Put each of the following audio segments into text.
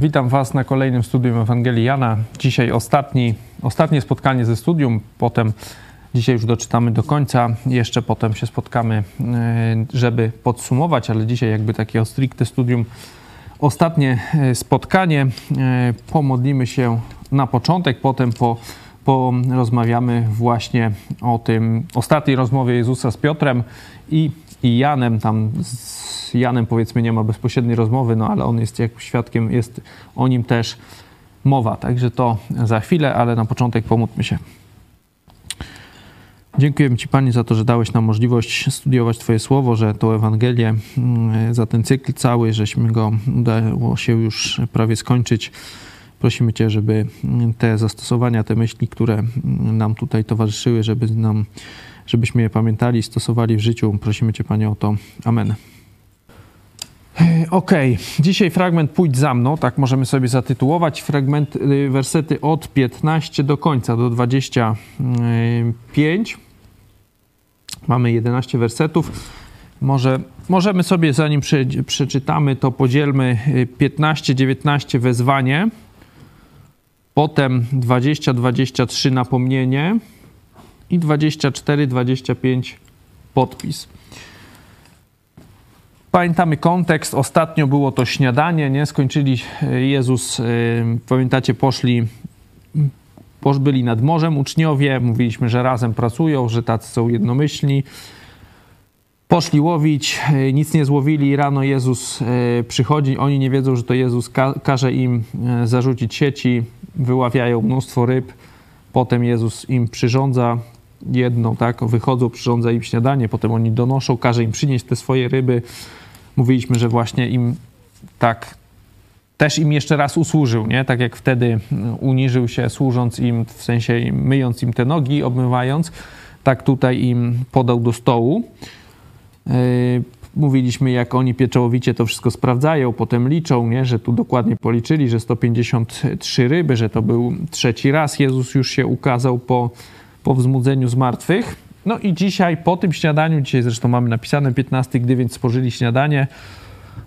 Witam Was na kolejnym studium Ewangelii Jana. Dzisiaj ostatni, ostatnie spotkanie ze studium, potem dzisiaj już doczytamy do końca, jeszcze potem się spotkamy, e, żeby podsumować, ale dzisiaj jakby takie stricte studium. Ostatnie e, spotkanie, e, pomodlimy się na początek, potem po, porozmawiamy właśnie o tym ostatniej rozmowie Jezusa z Piotrem i, i Janem, tam z Janem powiedzmy nie ma bezpośredniej rozmowy, no ale on jest jak świadkiem, jest o nim też mowa. Także to za chwilę, ale na początek pomódlmy się. Dziękujemy Ci, Panie, za to, że dałeś nam możliwość studiować Twoje słowo, że to Ewangelię, mm, za ten cykl cały, żeśmy go udało się już prawie skończyć. Prosimy Cię, żeby te zastosowania, te myśli, które nam tutaj towarzyszyły, żeby nam, żebyśmy je pamiętali, stosowali w życiu. Prosimy Cię, Panie, o to. Amen. Okej, okay. dzisiaj fragment Pójdź za mną, tak możemy sobie zatytułować. Fragment, y, wersety od 15 do końca, do 25. Mamy 11 wersetów. Może, możemy sobie, zanim prze, przeczytamy, to podzielmy 15-19 y, wezwanie, potem 20-23 napomnienie i 24-25 podpis. Pamiętamy kontekst. Ostatnio było to śniadanie, nie? Skończyli e, Jezus, e, pamiętacie, poszli, byli nad morzem uczniowie. Mówiliśmy, że razem pracują, że tacy są jednomyślni. Poszli łowić, e, nic nie złowili. Rano Jezus przychodzi, oni nie wiedzą, że to Jezus każe im zarzucić sieci, wyławiają mnóstwo ryb. Potem Jezus im przyrządza jedną, tak? Wychodzą, przyrządza im śniadanie, potem oni donoszą, każe im przynieść te swoje ryby mówiliśmy, że właśnie im tak też im jeszcze raz usłużył, nie? Tak jak wtedy uniżył się, służąc im, w sensie myjąc im te nogi, obmywając, tak tutaj im podał do stołu. Yy, mówiliśmy, jak oni pieczołowicie to wszystko sprawdzają, potem liczą, nie? że tu dokładnie policzyli, że 153 ryby, że to był trzeci raz. Jezus już się ukazał po, po wzbudzeniu z martwych. No i dzisiaj po tym śniadaniu, dzisiaj zresztą mamy napisane 15, gdy więc spożyli śniadanie,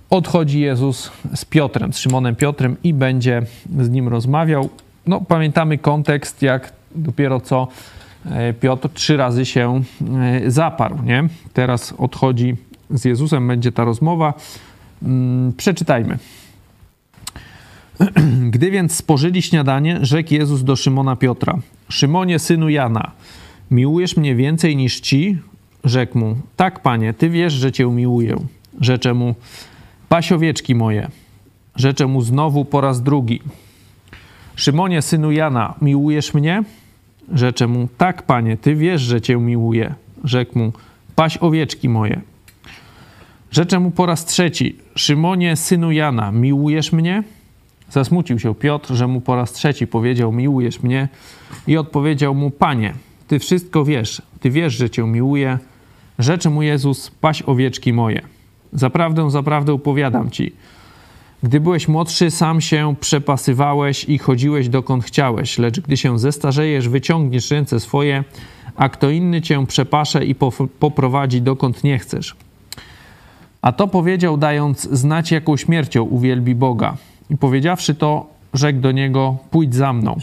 odchodzi Jezus z Piotrem, z Szymonem Piotrem i będzie z nim rozmawiał. No pamiętamy kontekst, jak dopiero co e, Piotr trzy razy się e, zaparł, nie? Teraz odchodzi z Jezusem, będzie ta rozmowa. Mm, przeczytajmy. Gdy więc spożyli śniadanie, rzekł Jezus do Szymona Piotra: Szymonie, synu Jana, Miłujesz mnie więcej niż ci? Rzekł mu, tak panie, ty wiesz, że cię miłuję. Rzeczę mu, pasiowieczki moje. Rzeczę mu znowu po raz drugi. Szymonie, synu Jana, miłujesz mnie? Rzeczę mu, tak panie, ty wiesz, że cię miłuję. Rzekł mu, paś owieczki moje. Rzeczę mu po raz trzeci, Szymonie, synu Jana, miłujesz mnie? Zasmucił się Piotr, że mu po raz trzeci powiedział, miłujesz mnie? I odpowiedział mu, panie, ty wszystko wiesz, Ty wiesz, że Cię miłuję. Rzeczy mu Jezus, paś owieczki moje. Zaprawdę, zaprawdę opowiadam Ci. Gdy byłeś młodszy, sam się przepasywałeś i chodziłeś dokąd chciałeś, lecz gdy się zestarzejesz, wyciągniesz ręce swoje, a kto inny cię przepasze i poprowadzi dokąd nie chcesz. A to powiedział, dając znać, jaką śmiercią uwielbi Boga. I powiedziawszy to, rzekł do niego: Pójdź za mną.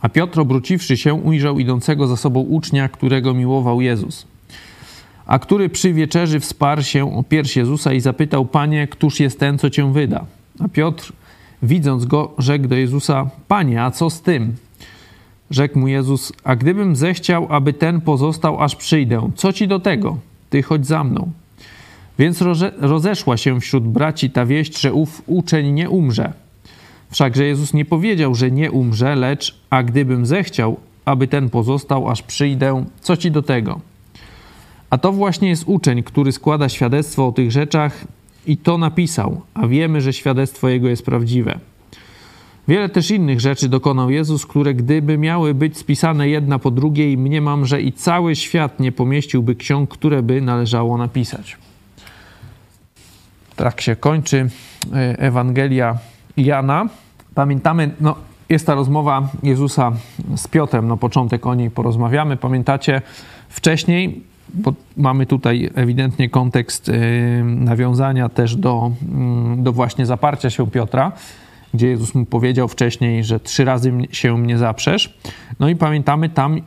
A Piotr, obróciwszy się, ujrzał idącego za sobą ucznia, którego miłował Jezus. A który przy wieczerzy wsparł się o pierś Jezusa i zapytał, Panie, któż jest ten, co cię wyda? A Piotr, widząc go, rzekł do Jezusa, Panie, a co z tym? Rzekł mu Jezus, a gdybym zechciał, aby ten pozostał, aż przyjdę, co ci do tego? Ty chodź za mną. Więc rozeszła się wśród braci ta wieść, że ów uczeń nie umrze. Wszakże Jezus nie powiedział, że nie umrze, lecz a gdybym zechciał, aby ten pozostał, aż przyjdę, co ci do tego? A to właśnie jest uczeń, który składa świadectwo o tych rzeczach i to napisał, a wiemy, że świadectwo jego jest prawdziwe. Wiele też innych rzeczy dokonał Jezus, które gdyby miały być spisane jedna po drugiej, mniemam, że i cały świat nie pomieściłby ksiąg, które by należało napisać. Tak się kończy e, Ewangelia Jana. Pamiętamy, no, jest ta rozmowa Jezusa z Piotrem, no początek o niej porozmawiamy. Pamiętacie, wcześniej bo mamy tutaj ewidentnie kontekst y, nawiązania też do, mm, do właśnie zaparcia się Piotra, gdzie Jezus mu powiedział wcześniej, że trzy razy się mnie zaprzesz. No i pamiętamy, tam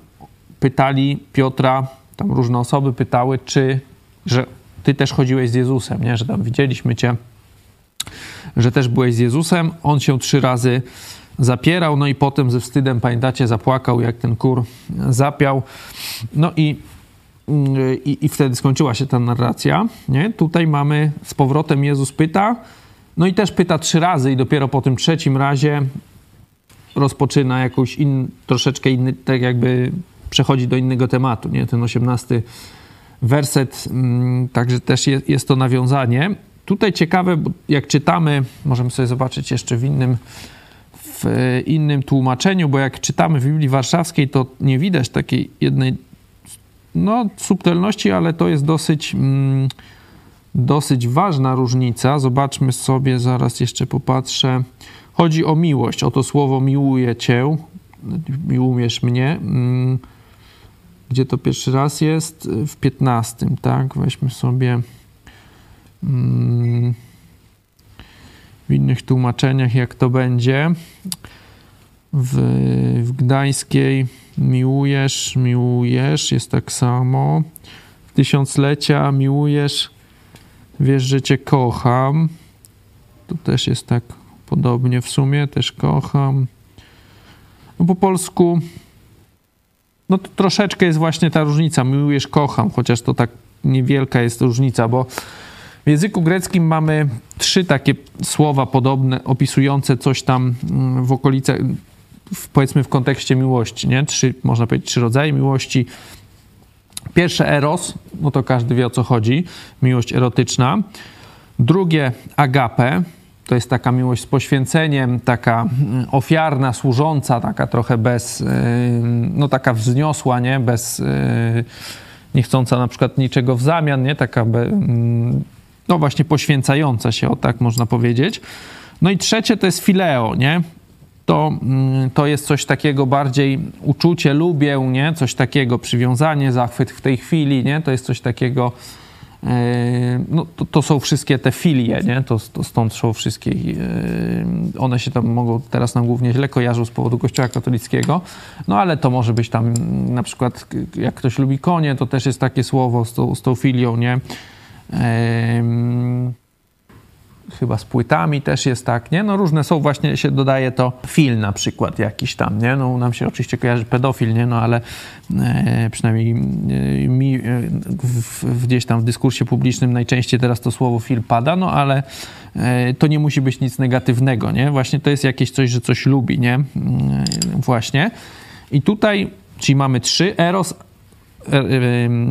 pytali Piotra, tam różne osoby pytały, czy, że ty też chodziłeś z Jezusem, nie? że tam widzieliśmy cię, że też byłeś z Jezusem. On się trzy razy zapierał, no i potem ze wstydem, pamiętacie, zapłakał, jak ten kur zapiał. No i, i, i wtedy skończyła się ta narracja. Nie? Tutaj mamy z powrotem Jezus pyta, no i też pyta trzy razy i dopiero po tym trzecim razie rozpoczyna jakąś in, troszeczkę inny, tak jakby przechodzi do innego tematu, nie? Ten osiemnasty werset, mm, także też jest, jest to nawiązanie. Tutaj ciekawe, bo jak czytamy, możemy sobie zobaczyć jeszcze w innym, w innym tłumaczeniu, bo jak czytamy w Biblii Warszawskiej, to nie widać takiej jednej no, subtelności, ale to jest dosyć, mm, dosyć ważna różnica. Zobaczmy sobie, zaraz jeszcze popatrzę. Chodzi o miłość, o to słowo miłuję Cię, miłujesz mnie. Mm, gdzie to pierwszy raz jest? W 15, tak? Weźmy sobie mm, w innych tłumaczeniach, jak to będzie. W, w Gdańskiej miłujesz, miłujesz, jest tak samo. W tysiąclecia miłujesz, wiesz, że cię kocham. To też jest tak podobnie w sumie, też kocham. No po polsku no to troszeczkę jest właśnie ta różnica. Miłujesz, kocham, chociaż to tak niewielka jest różnica, bo w języku greckim mamy trzy takie słowa podobne, opisujące coś tam mm, w okolicach, powiedzmy w kontekście miłości, nie? Trzy, można powiedzieć, trzy rodzaje miłości. Pierwsze eros, no to każdy wie o co chodzi, miłość erotyczna. Drugie agape, to jest taka miłość z poświęceniem, taka mm, ofiarna, służąca, taka trochę bez, y, no taka wzniosła, nie? Bez, y, nie chcąca na przykład niczego w zamian, nie? Taka, mm, no właśnie poświęcająca się, o tak można powiedzieć. No i trzecie to jest fileo, nie? To, mm, to jest coś takiego bardziej uczucie, lubię, nie? Coś takiego, przywiązanie, zachwyt w tej chwili, nie? To jest coś takiego no, to, to, są wszystkie te filie, nie? To, to stąd są wszystkie, one się tam mogą teraz nam głównie źle kojarzą z powodu kościoła katolickiego, no ale to może być tam na przykład, jak ktoś lubi konie, to też jest takie słowo z tą, z tą filią, nie? Chyba z płytami też jest tak, nie? No różne są, właśnie się dodaje to film na przykład jakiś tam, nie? No nam się oczywiście kojarzy pedofil, nie? No ale e, przynajmniej e, mi e, w, gdzieś tam w dyskursie publicznym najczęściej teraz to słowo film pada, no ale e, to nie musi być nic negatywnego, nie? Właśnie to jest jakieś coś, że coś lubi, nie? E, właśnie. I tutaj, czyli mamy trzy, eros,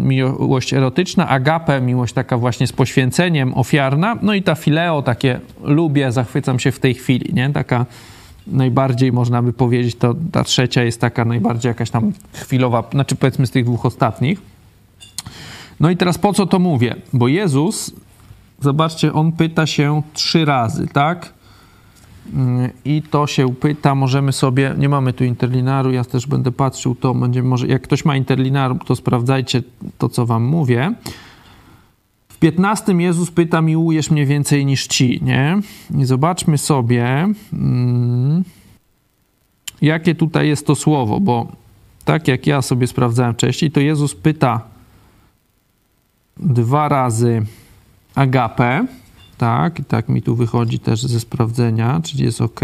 miłość erotyczna, agape, miłość taka właśnie z poświęceniem, ofiarna, no i ta fileo, takie lubię, zachwycam się w tej chwili, nie? Taka najbardziej, można by powiedzieć, to ta trzecia jest taka najbardziej jakaś tam chwilowa, znaczy powiedzmy z tych dwóch ostatnich. No i teraz po co to mówię? Bo Jezus, zobaczcie, on pyta się trzy razy, tak? I to się pyta, możemy sobie, nie mamy tu interlinaru, ja też będę patrzył, to będzie może, jak ktoś ma interlinaru, to sprawdzajcie to, co wam mówię. W 15 Jezus pyta, miłujesz mnie więcej niż ci, nie? I zobaczmy sobie, mm, jakie tutaj jest to słowo, bo tak jak ja sobie sprawdzałem wcześniej, to Jezus pyta dwa razy agape, tak, i tak mi tu wychodzi też ze sprawdzenia, czyli jest ok.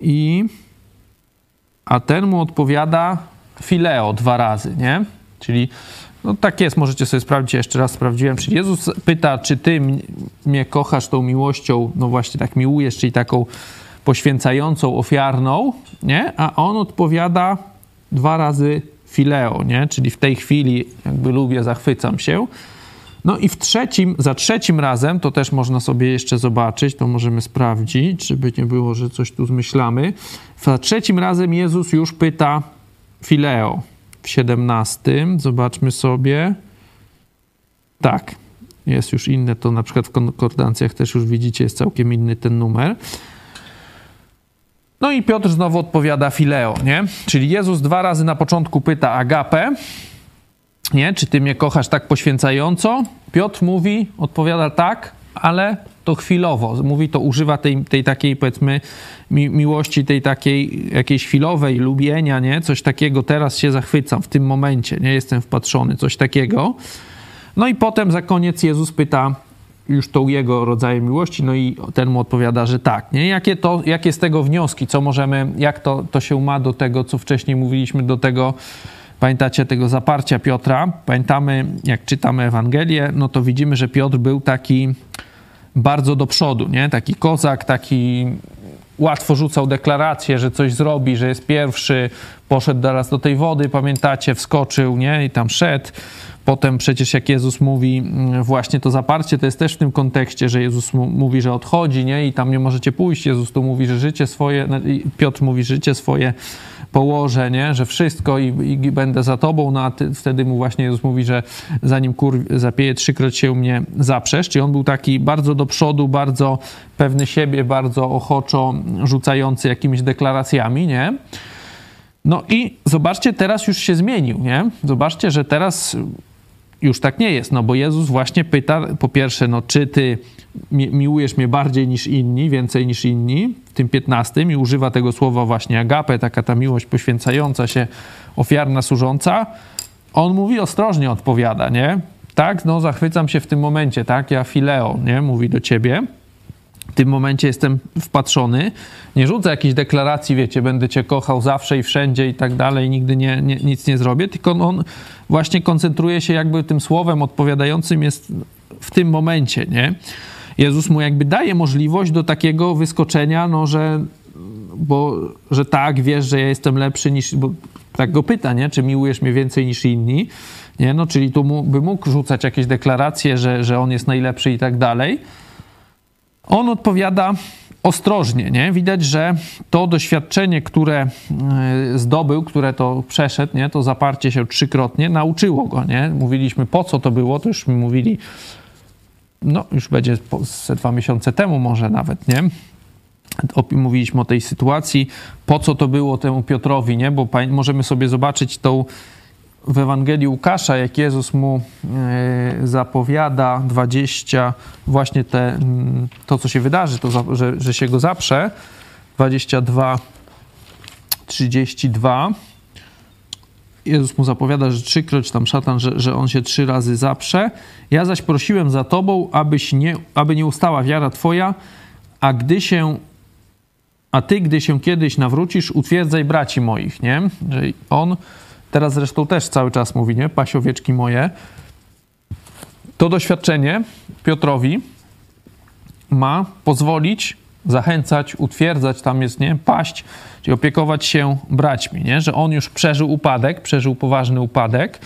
I a ten mu odpowiada fileo dwa razy, nie? Czyli no tak jest, możecie sobie sprawdzić, jeszcze raz sprawdziłem. Czyli Jezus pyta, czy ty mnie kochasz tą miłością, no właśnie tak miłujesz, czyli taką poświęcającą, ofiarną, nie? A on odpowiada dwa razy fileo, nie? Czyli w tej chwili jakby lubię, zachwycam się. No i w trzecim, za trzecim razem, to też można sobie jeszcze zobaczyć, to możemy sprawdzić, żeby nie było, że coś tu zmyślamy. Za trzecim razem Jezus już pyta Fileo w 17. Zobaczmy sobie. Tak, jest już inne, to na przykład w konkordancjach też już widzicie, jest całkiem inny ten numer. No i Piotr znowu odpowiada Fileo, nie? Czyli Jezus dwa razy na początku pyta Agapę, nie? Czy ty mnie kochasz tak poświęcająco? Piotr mówi, odpowiada tak, ale to chwilowo. Mówi to, używa tej, tej takiej, powiedzmy, mi, miłości, tej takiej jakiejś chwilowej, lubienia, nie? Coś takiego, teraz się zachwycam w tym momencie, nie? Jestem wpatrzony, coś takiego. No i potem za koniec Jezus pyta już tą jego rodzajem miłości, no i ten mu odpowiada, że tak, nie? Jakie, to, jakie z tego wnioski, co możemy, jak to, to się ma do tego, co wcześniej mówiliśmy, do tego, pamiętacie, tego zaparcia Piotra. Pamiętamy, jak czytamy Ewangelię, no to widzimy, że Piotr był taki bardzo do przodu, nie? Taki kozak, taki łatwo rzucał deklarację, że coś zrobi, że jest pierwszy, poszedł teraz do tej wody, pamiętacie, wskoczył, nie? I tam szedł. Potem przecież jak Jezus mówi mm, właśnie to zaparcie, to jest też w tym kontekście, że Jezus mówi, że odchodzi, nie? I tam nie możecie pójść. Jezus tu mówi, że życie swoje, Piotr mówi, że życie swoje położę, nie? że wszystko i, i będę za tobą, no a ty, wtedy mu właśnie Jezus mówi, że zanim kur zapieje, trzykroć się mnie zaprzesz. Czyli on był taki bardzo do przodu, bardzo pewny siebie, bardzo ochoczo rzucający jakimiś deklaracjami, nie? No i zobaczcie, teraz już się zmienił, nie? Zobaczcie, że teraz już tak nie jest, no bo Jezus właśnie pyta, po pierwsze, no czy ty miłujesz mnie bardziej niż inni, więcej niż inni, w tym 15 i używa tego słowa właśnie agape, taka ta miłość poświęcająca się, ofiarna, służąca. On mówi ostrożnie, odpowiada, nie? Tak, no zachwycam się w tym momencie, tak? Ja fileo, nie? Mówi do ciebie. W tym momencie jestem wpatrzony. Nie rzucę jakiejś deklaracji, wiecie, będę cię kochał zawsze i wszędzie i tak dalej, nigdy nie, nie, nic nie zrobię, tylko on właśnie koncentruje się jakby tym słowem odpowiadającym jest w tym momencie, nie? Jezus mu jakby daje możliwość do takiego wyskoczenia, no że, bo, że tak, wiesz, że ja jestem lepszy niż, bo tak go pyta, nie? Czy miłujesz mnie więcej niż inni? Nie? No, czyli tu mu, by mógł rzucać jakieś deklaracje, że, że on jest najlepszy i tak dalej. On odpowiada ostrożnie, nie? Widać, że to doświadczenie, które e, zdobył, które to przeszedł, nie? To zaparcie się trzykrotnie, nauczyło go, nie? Mówiliśmy, po co to było, to już mi mówili no już będzie ze dwa miesiące temu może nawet, nie? Mówiliśmy o tej sytuacji, po co to było temu Piotrowi, nie? Bo możemy sobie zobaczyć tą w Ewangelii Łukasza, jak Jezus mu e, zapowiada 20, właśnie te, mm, to, co się wydarzy, to, że, że się go zaprze, 22, 32, Jezus mu zapowiada, że trzykroć tam szatan, że, że on się trzy razy zaprze. Ja zaś prosiłem za tobą, abyś nie, aby nie ustała wiara twoja, a gdy się, a ty, gdy się kiedyś nawrócisz, utwierdzaj braci moich, nie? Że on teraz zresztą też cały czas mówi, nie? Pasiowieczki moje. To doświadczenie Piotrowi ma pozwolić zachęcać, utwierdzać, tam jest, nie, paść, czyli opiekować się braćmi, nie, że on już przeżył upadek, przeżył poważny upadek,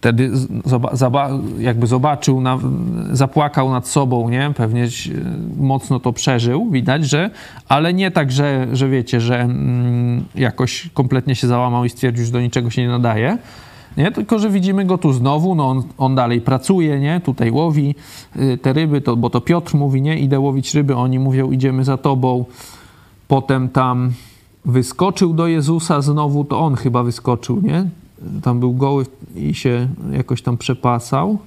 wtedy jakby zobaczył, zapłakał nad sobą, nie, pewnie mocno to przeżył, widać, że, ale nie tak, że, że wiecie, że mm, jakoś kompletnie się załamał i stwierdził, że do niczego się nie nadaje, nie? Tylko, że widzimy go tu znowu, no on, on dalej pracuje, nie? Tutaj łowi y, te ryby, to, bo to Piotr mówi, nie? Idę łowić ryby, oni mówią, idziemy za tobą. Potem tam wyskoczył do Jezusa znowu, to on chyba wyskoczył, nie? Tam był goły i się jakoś tam przepasał.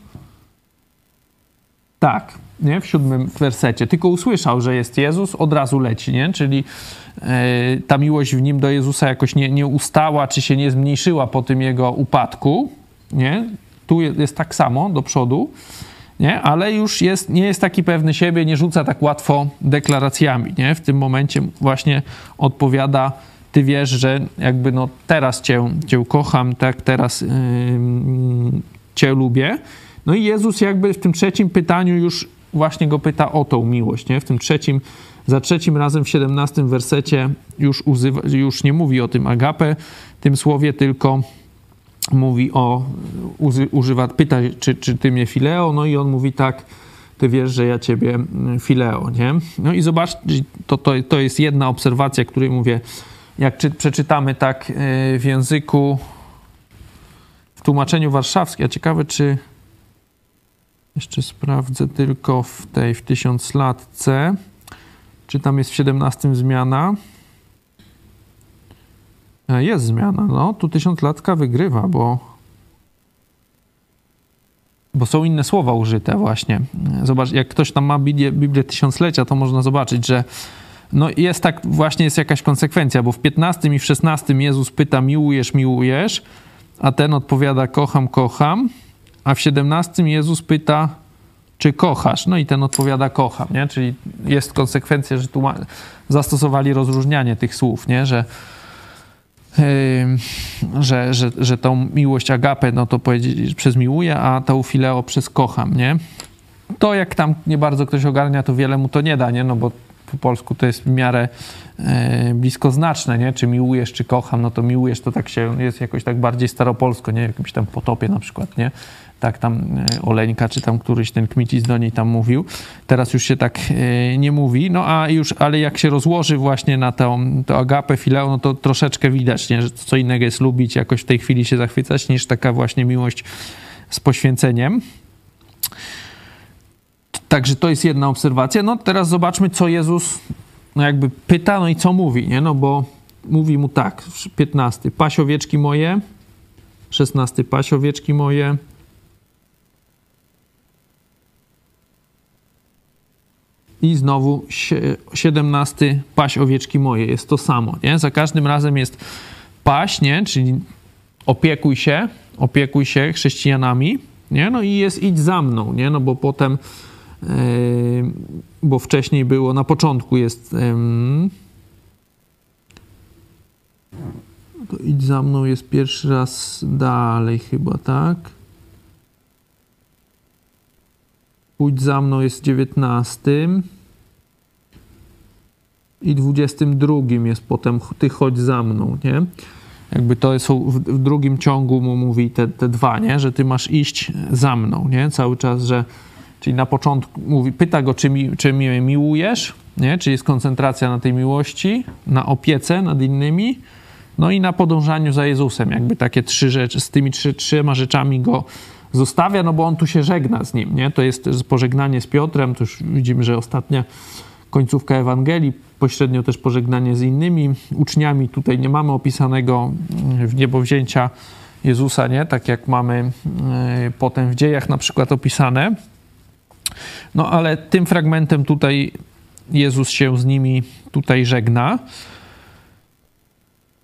Tak, nie? W siódmym wersecie. Tylko usłyszał, że jest Jezus, od razu leci, nie? Czyli e, ta miłość w nim do Jezusa jakoś nie, nie ustała, czy się nie zmniejszyła po tym jego upadku, nie? Tu jest tak samo, do przodu, nie? Ale już jest, nie jest taki pewny siebie, nie rzuca tak łatwo deklaracjami, nie? W tym momencie właśnie odpowiada ty wiesz, że jakby no teraz cię, cię kocham, tak, teraz yy, cię lubię. No i Jezus jakby w tym trzecim pytaniu już właśnie go pyta o tą miłość, nie? W tym trzecim, za trzecim razem w 17 wersecie już, uzywa, już nie mówi o tym agape, tym słowie, tylko mówi o, używa, pyta, czy, czy ty mnie fileo, no i on mówi tak, ty wiesz, że ja ciebie fileo, nie? No i zobacz, to, to, to jest jedna obserwacja, której mówię, jak czy, przeczytamy tak e, w języku, w tłumaczeniu warszawskim, a ciekawe, czy jeszcze sprawdzę tylko w tej, w tysiąclatce, czy tam jest w 17 zmiana. E, jest zmiana, no. Tu tysiąclatka wygrywa, bo bo są inne słowa użyte właśnie. Zobacz, jak ktoś tam ma Biblię, Biblię Tysiąclecia, to można zobaczyć, że no jest tak, właśnie jest jakaś konsekwencja, bo w 15 i w 16 Jezus pyta, miłujesz, miłujesz, a ten odpowiada, kocham, kocham, a w 17 Jezus pyta, czy kochasz? No i ten odpowiada, kocham, nie? Czyli jest konsekwencja, że tu zastosowali rozróżnianie tych słów, nie? Że, yy, że, że, że tą miłość agapę, no to powiedzieć przez miłuję, a tą fileo przez kocham, nie? To jak tam nie bardzo ktoś ogarnia, to wiele mu to nie da, nie? No bo po polsku to jest w miarę e, bliskoznaczne, nie? Czy miłujesz, czy kocham, no to miłujesz, to tak się, jest jakoś tak bardziej staropolsko, nie? Jakimś tam potopie na przykład, nie? Tak tam e, Oleńka, czy tam któryś ten Kmicis do niej tam mówił. Teraz już się tak e, nie mówi, no a już, ale jak się rozłoży właśnie na tą, to agapę, fileo, no to troszeczkę widać, nie? Że co innego jest lubić, jakoś w tej chwili się zachwycać, niż taka właśnie miłość z poświęceniem. Także to jest jedna obserwacja. No teraz zobaczmy, co Jezus no jakby pyta, no i co mówi, nie? No bo mówi mu tak, 15, pasiowieczki moje, 16, pasiowieczki moje, i znowu 17 paś owieczki moje. Jest to samo, nie? Za każdym razem jest paś, nie? Czyli opiekuj się, opiekuj się chrześcijanami, nie? No i jest idź za mną, nie? No bo potem bo wcześniej było, na początku jest to idź za mną jest pierwszy raz dalej chyba, tak? Pójdź za mną jest 19 i 22 jest potem ty chodź za mną, nie? Jakby to są w, w drugim ciągu mu mówi te, te dwa, nie? Że ty masz iść za mną, nie? Cały czas, że Czyli na początku mówi, pyta go, czy, mi, czy mnie miłujesz, nie? czyli jest koncentracja na tej miłości, na opiece nad innymi, no i na podążaniu za Jezusem. Jakby takie trzy rzeczy, z tymi trzy, trzema rzeczami go zostawia, no bo on tu się żegna z nim. Nie? To jest pożegnanie z Piotrem, to już widzimy, że ostatnia końcówka Ewangelii, pośrednio też pożegnanie z innymi uczniami. Tutaj nie mamy opisanego w niebowzięcia Jezusa, nie? tak jak mamy e, potem w dziejach na przykład opisane. No ale tym fragmentem tutaj Jezus się z nimi tutaj żegna.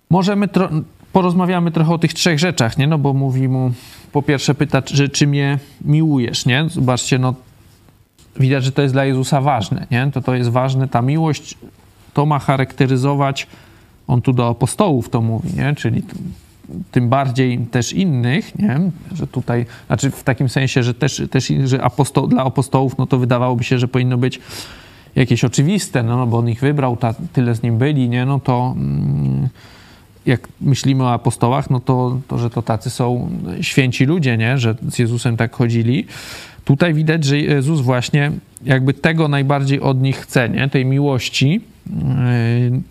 Możemy tro porozmawiamy trochę o tych trzech rzeczach, nie? No bo mówi mu, po pierwsze pyta, czy, czy mnie miłujesz, nie? Zobaczcie, no widać, że to jest dla Jezusa ważne, nie? To to jest ważne, ta miłość to ma charakteryzować, on tu do apostołów to mówi, nie? Czyli tym bardziej też innych, nie? że tutaj, znaczy w takim sensie, że też, też że aposto, dla apostołów, no to wydawałoby się, że powinno być jakieś oczywiste, no, no bo on ich wybrał, ta, tyle z nim byli, nie? no to mm, jak myślimy o apostołach, no to, to, że to tacy są święci ludzie, nie? że z Jezusem tak chodzili. Tutaj widać, że Jezus właśnie jakby tego najbardziej od nich chce, nie? tej miłości. Yy,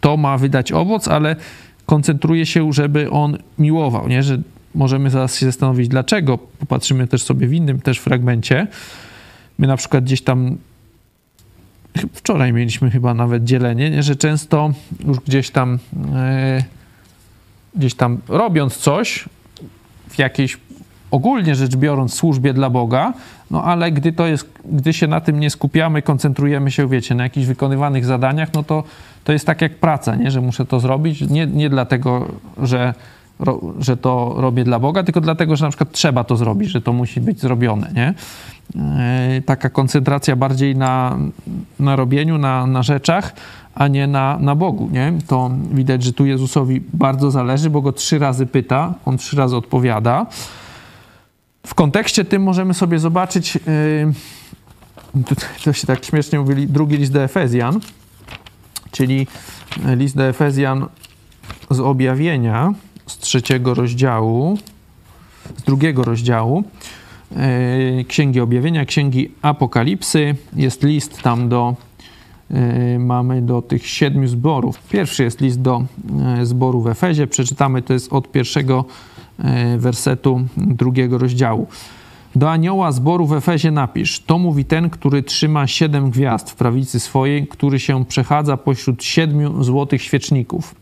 to ma wydać owoc, ale koncentruje się, żeby on miłował, nie? Że możemy zaraz się zastanowić, dlaczego. Popatrzymy też sobie w innym też fragmencie. My na przykład gdzieś tam wczoraj mieliśmy chyba nawet dzielenie, nie? że często już gdzieś tam e, gdzieś tam robiąc coś w jakiejś ogólnie rzecz biorąc służbie dla Boga, no ale gdy to jest, gdy się na tym nie skupiamy, koncentrujemy się, wiecie, na jakichś wykonywanych zadaniach, no to to jest tak jak praca, nie? że muszę to zrobić, nie, nie dlatego, że, ro, że to robię dla Boga, tylko dlatego, że na przykład trzeba to zrobić, że to musi być zrobione, nie? Yy, taka koncentracja bardziej na, na robieniu, na, na rzeczach, a nie na, na Bogu, nie? To widać, że tu Jezusowi bardzo zależy, bo go trzy razy pyta, on trzy razy odpowiada. W kontekście tym możemy sobie zobaczyć, yy, to się tak śmiesznie mówili, drugi list do Efezjan, czyli list do Efezjan z objawienia, z trzeciego rozdziału, z drugiego rozdziału yy, Księgi Objawienia, Księgi Apokalipsy. Jest list tam do, yy, mamy do tych siedmiu zborów. Pierwszy jest list do zboru w Efezie. Przeczytamy, to jest od pierwszego wersetu drugiego rozdziału. Do anioła zboru w Efezie napisz: To mówi ten, który trzyma siedem gwiazd w prawicy swojej, który się przechadza pośród siedmiu złotych świeczników.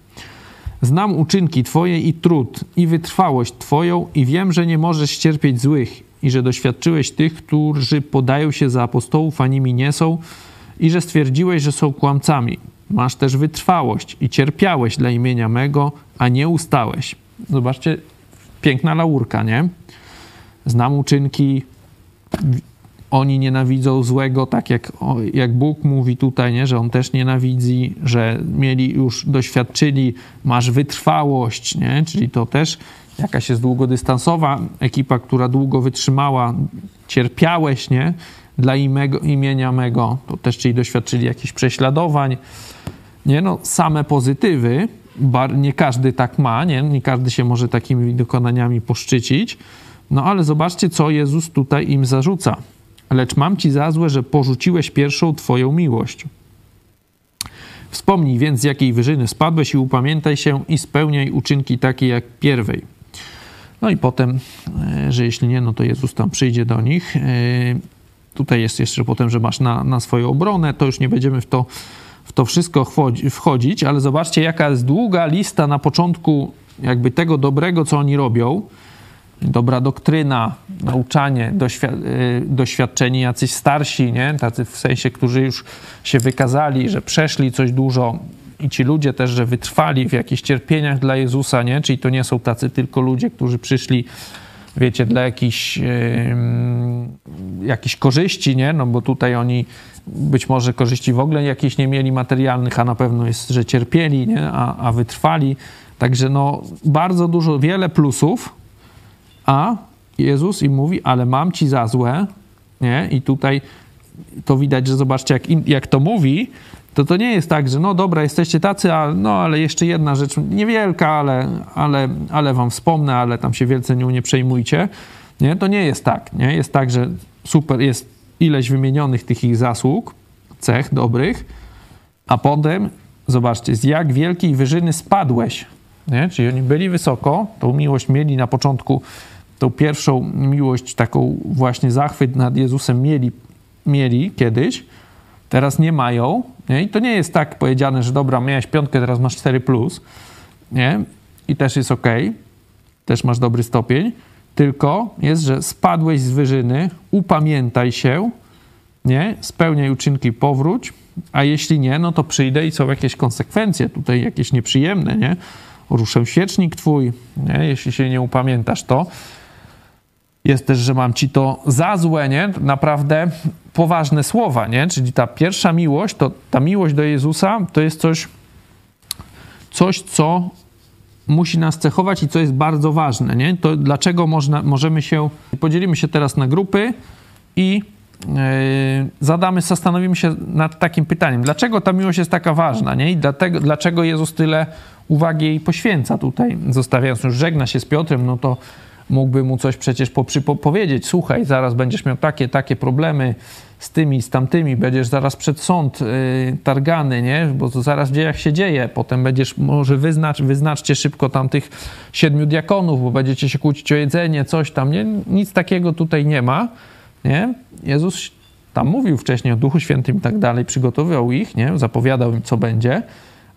Znam uczynki Twoje i trud, i wytrwałość Twoją, i wiem, że nie możesz cierpieć złych, i że doświadczyłeś tych, którzy podają się za apostołów, a nimi nie są, i że stwierdziłeś, że są kłamcami. Masz też wytrwałość i cierpiałeś dla imienia mego, a nie ustałeś. Zobaczcie, piękna laurka, nie? Znam uczynki, oni nienawidzą złego, tak jak, jak Bóg mówi tutaj, nie? że On też nienawidzi, że mieli już, doświadczyli, masz wytrwałość, nie? czyli to też jakaś jest długodystansowa ekipa, która długo wytrzymała, cierpiałeś, nie? Dla imego, imienia mego, to też czyli doświadczyli jakichś prześladowań, nie? No, same pozytywy, bar, nie każdy tak ma, nie? nie każdy się może takimi dokonaniami poszczycić, no ale zobaczcie, co Jezus tutaj im zarzuca. Lecz mam ci za złe, że porzuciłeś pierwszą twoją miłość. Wspomnij więc, z jakiej wyżyny spadłeś i upamiętaj się i spełniaj uczynki takie jak pierwej. No i potem, e, że jeśli nie, no to Jezus tam przyjdzie do nich. E, tutaj jest jeszcze potem, że masz na, na swoją obronę, to już nie będziemy w to, w to wszystko wchodzić, ale zobaczcie, jaka jest długa lista na początku jakby tego dobrego, co oni robią dobra doktryna, nauczanie, y, doświadczeni jacyś starsi, nie? tacy w sensie, którzy już się wykazali, że przeszli coś dużo i ci ludzie też, że wytrwali w jakichś cierpieniach dla Jezusa, nie? czyli to nie są tacy tylko ludzie, którzy przyszli wiecie, dla jakichś, yy, jakichś korzyści, nie? No bo tutaj oni być może korzyści w ogóle jakichś nie mieli materialnych, a na pewno jest, że cierpieli, nie? A, a wytrwali. Także no bardzo dużo, wiele plusów, a Jezus im mówi, ale mam ci za złe, nie? I tutaj to widać, że zobaczcie, jak, jak to mówi, to to nie jest tak, że no dobra, jesteście tacy, a no ale jeszcze jedna rzecz, niewielka, ale, ale, ale wam wspomnę, ale tam się wielce nią nie przejmujcie. Nie? To nie jest tak. Nie? Jest tak, że super, jest ileś wymienionych tych ich zasług, cech dobrych, a potem, zobaczcie, z jak wielkiej wyżyny spadłeś. Nie? Czyli oni byli wysoko, tą miłość mieli na początku tą pierwszą miłość, taką właśnie zachwyt nad Jezusem mieli, mieli kiedyś, teraz nie mają. Nie? I to nie jest tak powiedziane, że dobra, miałeś piątkę, teraz masz 4, plus, nie? i też jest ok, też masz dobry stopień, tylko jest, że spadłeś z wyżyny, upamiętaj się, nie? spełniaj uczynki, powróć, a jeśli nie, no to przyjdę i są jakieś konsekwencje tutaj, jakieś nieprzyjemne, nie? Ruszę świecznik twój, nie? jeśli się nie upamiętasz, to jest też, że mam ci to za złe, nie? Naprawdę poważne słowa, nie? Czyli ta pierwsza miłość, to ta miłość do Jezusa to jest coś, coś co musi nas cechować i co jest bardzo ważne, nie? To dlaczego można, możemy się, podzielimy się teraz na grupy i yy, zadamy, zastanowimy się nad takim pytaniem, dlaczego ta miłość jest taka ważna, nie? I dlatego, dlaczego Jezus tyle uwagi jej poświęca tutaj, zostawiając już żegna się z Piotrem, no to mógłby mu coś przecież powiedzieć. Słuchaj, zaraz będziesz miał takie, takie problemy z tymi, z tamtymi, będziesz zaraz przed sąd y, targany, nie? Bo to zaraz w dziejach się dzieje. Potem będziesz, może wyznacz, wyznaczcie szybko tam tych siedmiu diakonów, bo będziecie się kłócić o jedzenie, coś tam, nie? Nic takiego tutaj nie ma, nie? Jezus tam mówił wcześniej o Duchu Świętym i tak dalej, przygotowywał ich, nie? Zapowiadał im, co będzie,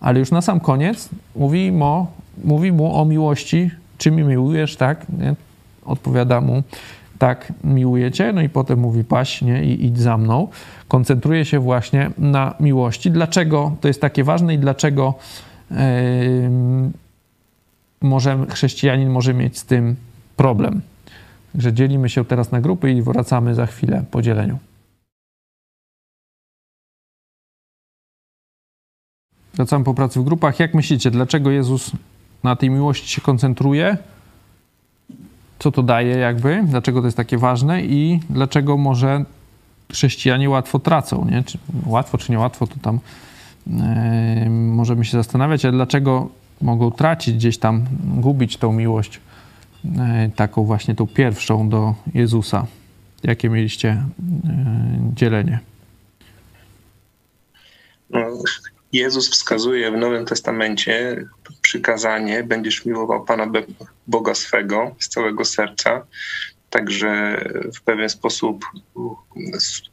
ale już na sam koniec mówi mu, mówi mu o miłości czy mi miłujesz, tak? Nie? Odpowiada mu, tak, miłuję cię, no i potem mówi paś, nie? I idź za mną. Koncentruje się właśnie na miłości. Dlaczego to jest takie ważne i dlaczego yy, może, chrześcijanin może mieć z tym problem? Że dzielimy się teraz na grupy i wracamy za chwilę po dzieleniu. Wracamy po pracy w grupach. Jak myślicie, dlaczego Jezus na tej miłości się koncentruje, co to daje jakby, dlaczego to jest takie ważne i dlaczego może chrześcijanie łatwo tracą, nie? Czy łatwo czy niełatwo, to tam yy, możemy się zastanawiać, ale dlaczego mogą tracić gdzieś tam, gubić tą miłość yy, taką właśnie tą pierwszą do Jezusa. Jakie mieliście yy, dzielenie? No, Jezus wskazuje w Nowym Testamencie przykazanie: Będziesz miłował Pana Boga swego z całego serca. Także w pewien sposób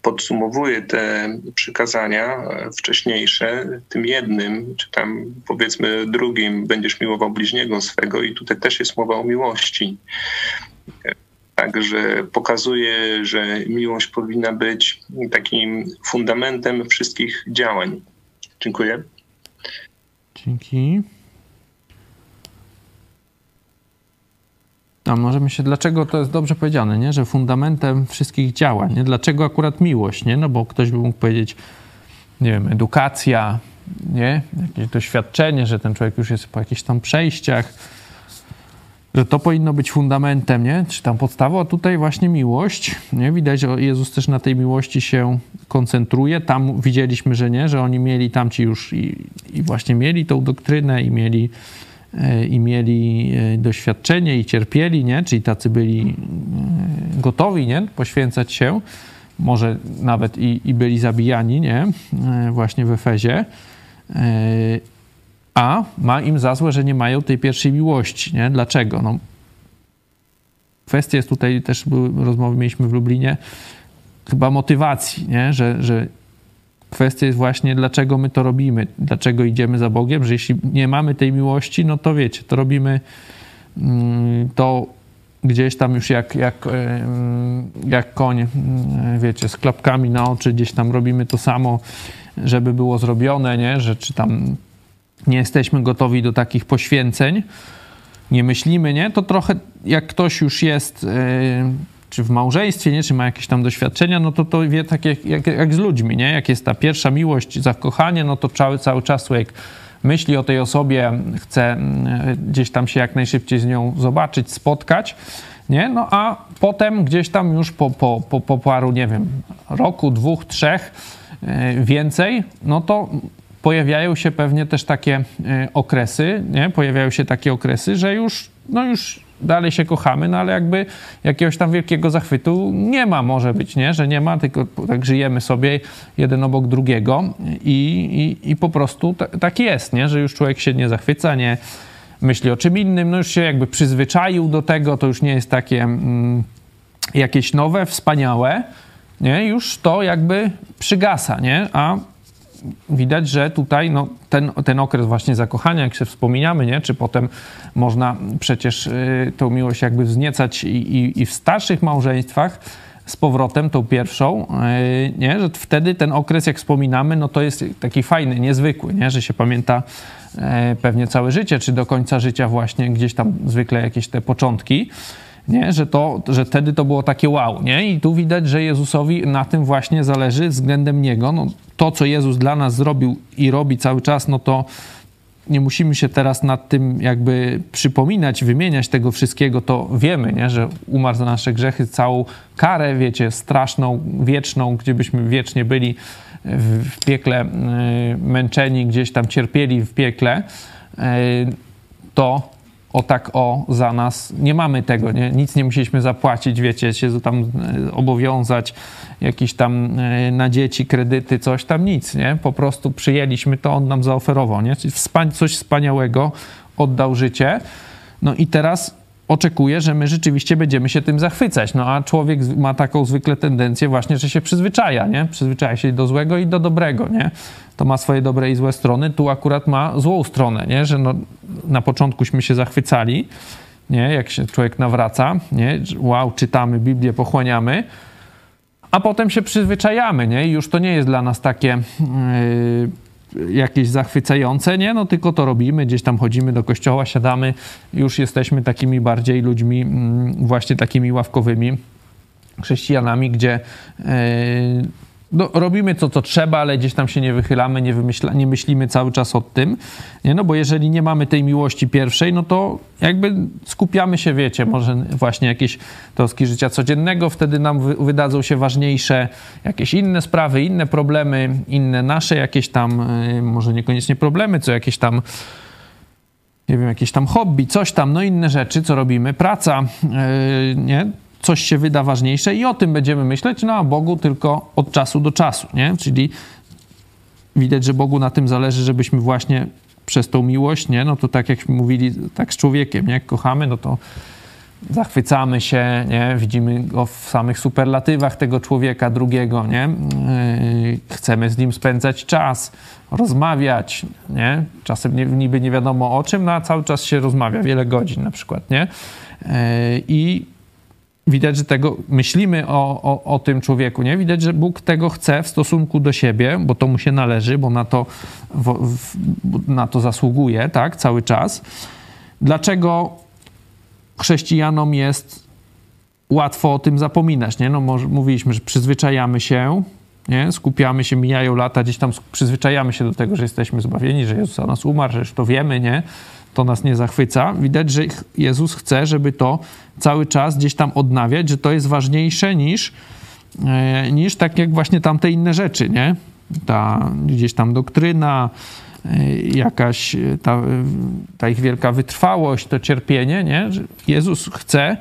podsumowuje te przykazania wcześniejsze tym jednym, czy tam powiedzmy drugim, będziesz miłował bliźniego swego, i tutaj też jest mowa o miłości. Tak, Także pokazuje, że miłość powinna być takim fundamentem wszystkich działań. Dziękuję. Dzięki. A możemy się, dlaczego to jest dobrze powiedziane, nie? że fundamentem wszystkich działań, nie? dlaczego akurat miłość, nie? no bo ktoś by mógł powiedzieć, nie wiem, edukacja, nie? jakieś doświadczenie, że ten człowiek już jest po jakichś tam przejściach, że to powinno być fundamentem, nie? Czy tam podstawą, a tutaj właśnie miłość, nie? Widać, że Jezus też na tej miłości się koncentruje. Tam widzieliśmy, że nie, że oni mieli tamci już i, i właśnie mieli tą doktrynę i mieli, i mieli e, doświadczenie i cierpieli, nie? Czyli tacy byli e, gotowi, nie? Poświęcać się. Może nawet i, i byli zabijani, nie? Właśnie w Efezie a ma im za złe, że nie mają tej pierwszej miłości. Nie? Dlaczego? No, kwestia jest tutaj, też rozmowy mieliśmy w Lublinie, chyba motywacji, nie? Że, że kwestia jest właśnie, dlaczego my to robimy, dlaczego idziemy za Bogiem, że jeśli nie mamy tej miłości, no to wiecie, to robimy mm, to gdzieś tam już jak, jak, jak koń, wiecie, z klapkami na oczy, gdzieś tam robimy to samo, żeby było zrobione, nie? Że czy tam nie jesteśmy gotowi do takich poświęceń, nie myślimy, nie? To trochę jak ktoś już jest, czy w małżeństwie, nie? Czy ma jakieś tam doświadczenia, no to to wie tak jak, jak, jak z ludźmi, nie? Jak jest ta pierwsza miłość, zakochanie, no to cały, cały czas człowiek myśli o tej osobie, chce yy, gdzieś tam się jak najszybciej z nią zobaczyć, spotkać, nie? No a potem gdzieś tam już po, po, po, po paru, nie wiem, roku, dwóch, trzech, yy, więcej, no to pojawiają się pewnie też takie e, okresy, nie? Pojawiają się takie okresy, że już, no już dalej się kochamy, no ale jakby jakiegoś tam wielkiego zachwytu nie ma, może być, nie? Że nie ma, tylko tak żyjemy sobie jeden obok drugiego i, i, i po prostu tak jest, nie? Że już człowiek się nie zachwyca, nie myśli o czym innym, no już się jakby przyzwyczaił do tego, to już nie jest takie mm, jakieś nowe, wspaniałe, nie? Już to jakby przygasa, nie? A widać, że tutaj no, ten, ten okres właśnie zakochania, jak się wspominamy, nie? czy potem można przecież y, tą miłość jakby wzniecać i, i, i w starszych małżeństwach z powrotem, tą pierwszą, y, nie? że wtedy ten okres, jak wspominamy, no to jest taki fajny, niezwykły, nie? że się pamięta y, pewnie całe życie, czy do końca życia właśnie gdzieś tam zwykle jakieś te początki nie? Że, to, że wtedy to było takie wow, nie? I tu widać, że Jezusowi na tym właśnie zależy względem Niego. No, to, co Jezus dla nas zrobił i robi cały czas, no to nie musimy się teraz nad tym jakby przypominać, wymieniać tego wszystkiego, to wiemy, nie? że umarł za nasze grzechy, całą karę, wiecie, straszną, wieczną, gdzie byśmy wiecznie byli w piekle y, męczeni, gdzieś tam cierpieli w piekle, y, to o tak o za nas. Nie mamy tego, nie? nic nie musieliśmy zapłacić, wiecie, się tam e, obowiązać, jakieś tam e, na dzieci kredyty, coś tam, nic, nie? Po prostu przyjęliśmy to, on nam zaoferował, nie? Coś wspaniałego, oddał życie. No i teraz oczekuje, że my rzeczywiście będziemy się tym zachwycać. No a człowiek ma taką zwykle tendencję właśnie, że się przyzwyczaja, nie? Przyzwyczaja się do złego i do dobrego, nie? To ma swoje dobre i złe strony. Tu akurat ma złą stronę, nie? Że no, na początkuśmy się zachwycali, nie? Jak się człowiek nawraca, nie? Wow, czytamy Biblię, pochłaniamy, a potem się przyzwyczajamy, nie? I już to nie jest dla nas takie... Yy, jakieś zachwycające, nie? No tylko to robimy, gdzieś tam chodzimy do kościoła, siadamy, już jesteśmy takimi bardziej ludźmi, mm, właśnie takimi ławkowymi chrześcijanami, gdzie e, no, robimy to, co trzeba, ale gdzieś tam się nie wychylamy, nie, wymyśla, nie myślimy cały czas o tym, nie? No bo jeżeli nie mamy tej miłości pierwszej, no to jakby skupiamy się, wiecie, może właśnie jakieś troski życia codziennego, wtedy nam wy, wydadzą się ważniejsze jakieś inne sprawy, inne problemy, inne nasze jakieś tam, yy, może niekoniecznie problemy, co jakieś tam nie wiem, jakieś tam hobby, coś tam, no inne rzeczy, co robimy, praca, yy, nie? Coś się wyda ważniejsze i o tym będziemy myśleć, no a Bogu tylko od czasu do czasu, nie? Czyli widać, że Bogu na tym zależy, żebyśmy właśnie przez tą miłość, nie? No to tak jak mówili, tak z człowiekiem, nie? Jak kochamy, no to zachwycamy się, nie? Widzimy go w samych superlatywach tego człowieka drugiego, nie? Yy, chcemy z nim spędzać czas, rozmawiać, nie? Czasem nie, niby nie wiadomo o czym, no a cały czas się rozmawia, wiele godzin na przykład, nie? Yy, I widać, że tego myślimy o, o, o, tym człowieku, nie? Widać, że Bóg tego chce w stosunku do siebie, bo to mu się należy, bo na to, w, w, na to zasługuje, tak, cały czas. Dlaczego chrześcijanom jest łatwo o tym zapominać, nie? No, może, mówiliśmy, że przyzwyczajamy się, nie? Skupiamy się, mijają lata, gdzieś tam przyzwyczajamy się do tego, że jesteśmy zbawieni, że Jezus za nas umarł, że już to wiemy, nie? To nas nie zachwyca. Widać, że Jezus chce, żeby to cały czas gdzieś tam odnawiać, że to jest ważniejsze niż, e, niż tak jak właśnie tamte inne rzeczy, nie? Ta gdzieś tam doktryna, e, jakaś e, ta, ta ich wielka wytrwałość, to cierpienie, nie? Jezus chce,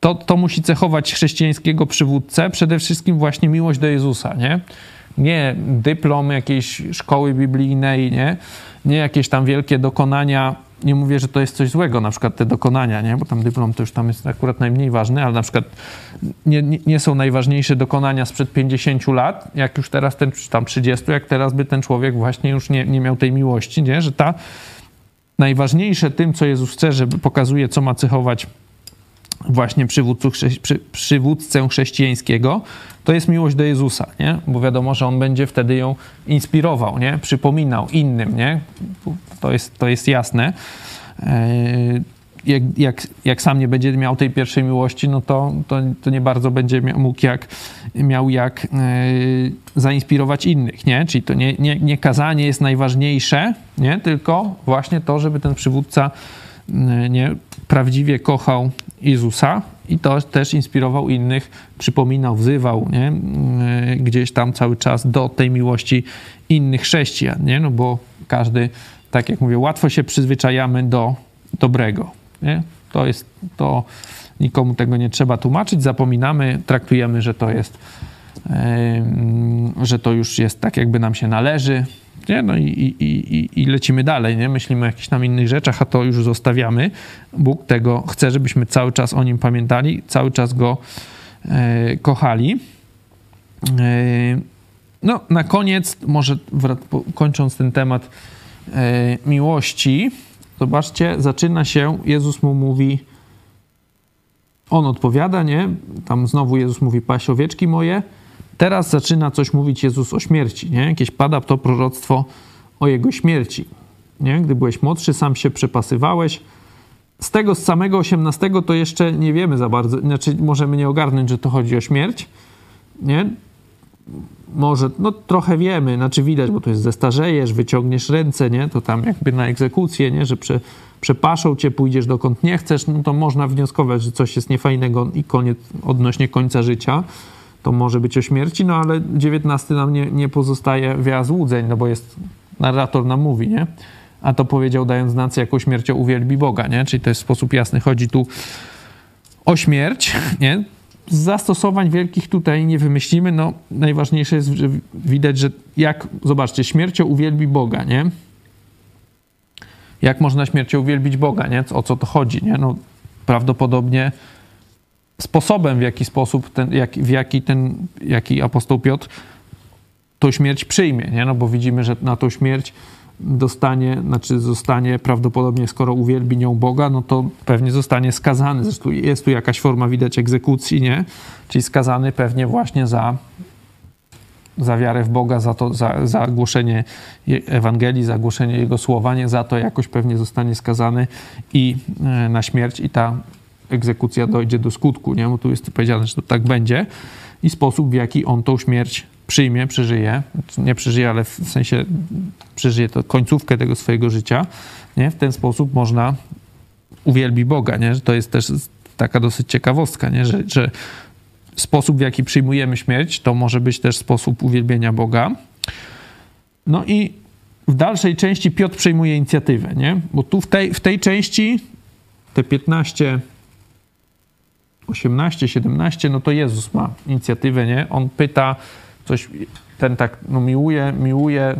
to, to musi cechować chrześcijańskiego przywódcę, przede wszystkim właśnie miłość do Jezusa, nie? Nie dyplom jakiejś szkoły biblijnej, nie? Nie jakieś tam wielkie dokonania nie mówię, że to jest coś złego, na przykład te dokonania, nie? bo tam dyplom to już tam jest akurat najmniej ważny, ale na przykład nie, nie, są najważniejsze dokonania sprzed 50 lat, jak już teraz ten, czy tam 30, jak teraz by ten człowiek właśnie już nie, nie miał tej miłości, nie? że ta najważniejsze tym, co Jezus chce, żeby pokazuje, co ma cechować właśnie przywódców, przy, przywódcę chrześcijańskiego, to jest miłość do Jezusa, nie? Bo wiadomo, że on będzie wtedy ją inspirował, nie? Przypominał innym, nie? To jest, to jest jasne. E, jak, jak, jak sam nie będzie miał tej pierwszej miłości, no to, to, to nie bardzo będzie mógł jak, miał jak e, zainspirować innych, nie? Czyli to nie, nie, nie kazanie jest najważniejsze, nie? Tylko właśnie to, żeby ten przywódca e, nie, prawdziwie kochał Jezusa i to też inspirował innych, przypominał, wzywał nie? Mm, gdzieś tam cały czas do tej miłości innych chrześcijan, nie? no bo każdy, tak jak mówię, łatwo się przyzwyczajamy do dobrego. Nie? To jest to, nikomu tego nie trzeba tłumaczyć, zapominamy, traktujemy, że to jest, yy, że to już jest tak, jakby nam się należy, nie? No i, i, i, i lecimy dalej, nie? Myślimy o jakichś tam innych rzeczach, a to już zostawiamy. Bóg tego chce, żebyśmy cały czas o Nim pamiętali, cały czas Go e, kochali. E, no, na koniec, może kończąc ten temat e, miłości, zobaczcie, zaczyna się, Jezus mu mówi, on odpowiada, nie? Tam znowu Jezus mówi, paś owieczki moje, Teraz zaczyna coś mówić Jezus o śmierci, nie? Jakieś pada to proroctwo o Jego śmierci, nie? Gdy byłeś młodszy, sam się przepasywałeś. Z tego z samego 18 to jeszcze nie wiemy za bardzo, znaczy możemy nie ogarnąć, że to chodzi o śmierć, nie? Może, no trochę wiemy, znaczy widać, bo to jest zestarzejesz, wyciągniesz ręce, nie? To tam jakby na egzekucję, nie? Że prze, przepaszą cię, pójdziesz dokąd nie chcesz, no to można wnioskować, że coś jest niefajnego i koniec, odnośnie końca życia to może być o śmierci, no ale 19 nam nie, nie pozostaje wiele złudzeń, no bo jest, narrator nam mówi, nie? A to powiedział dając znać, jaką śmiercią uwielbi Boga, nie? Czyli to jest w sposób jasny, chodzi tu o śmierć, nie? Zastosowań wielkich tutaj nie wymyślimy, no najważniejsze jest, że widać, że jak, zobaczcie, śmiercią uwielbi Boga, nie? Jak można śmiercią uwielbić Boga, nie? O co to chodzi, nie? No prawdopodobnie sposobem, w jaki sposób, ten, jak, w jaki ten, jaki apostoł Piotr tą śmierć przyjmie, nie? No bo widzimy, że na tą śmierć dostanie, znaczy zostanie prawdopodobnie, skoro uwielbi nią Boga, no to pewnie zostanie skazany. Zresztą jest tu jakaś forma, widać, egzekucji, nie? Czyli skazany pewnie właśnie za, za wiarę w Boga, za, to, za, za głoszenie Ewangelii, za głoszenie Jego słowa, nie? Za to jakoś pewnie zostanie skazany i e, na śmierć i ta egzekucja dojdzie do skutku, nie? Bo tu jest powiedziane, że to tak będzie i sposób, w jaki on tą śmierć przyjmie, przeżyje, nie przeżyje, ale w sensie przeżyje to końcówkę tego swojego życia, nie? W ten sposób można uwielbi Boga, nie? To jest też taka dosyć ciekawostka, nie? Że, że sposób, w jaki przyjmujemy śmierć, to może być też sposób uwielbienia Boga. No i w dalszej części Piotr przejmuje inicjatywę, nie? Bo tu w tej, w tej części te 15 18, 17, no to Jezus ma inicjatywę, nie? On pyta coś, ten tak, no miłuje, miłuje,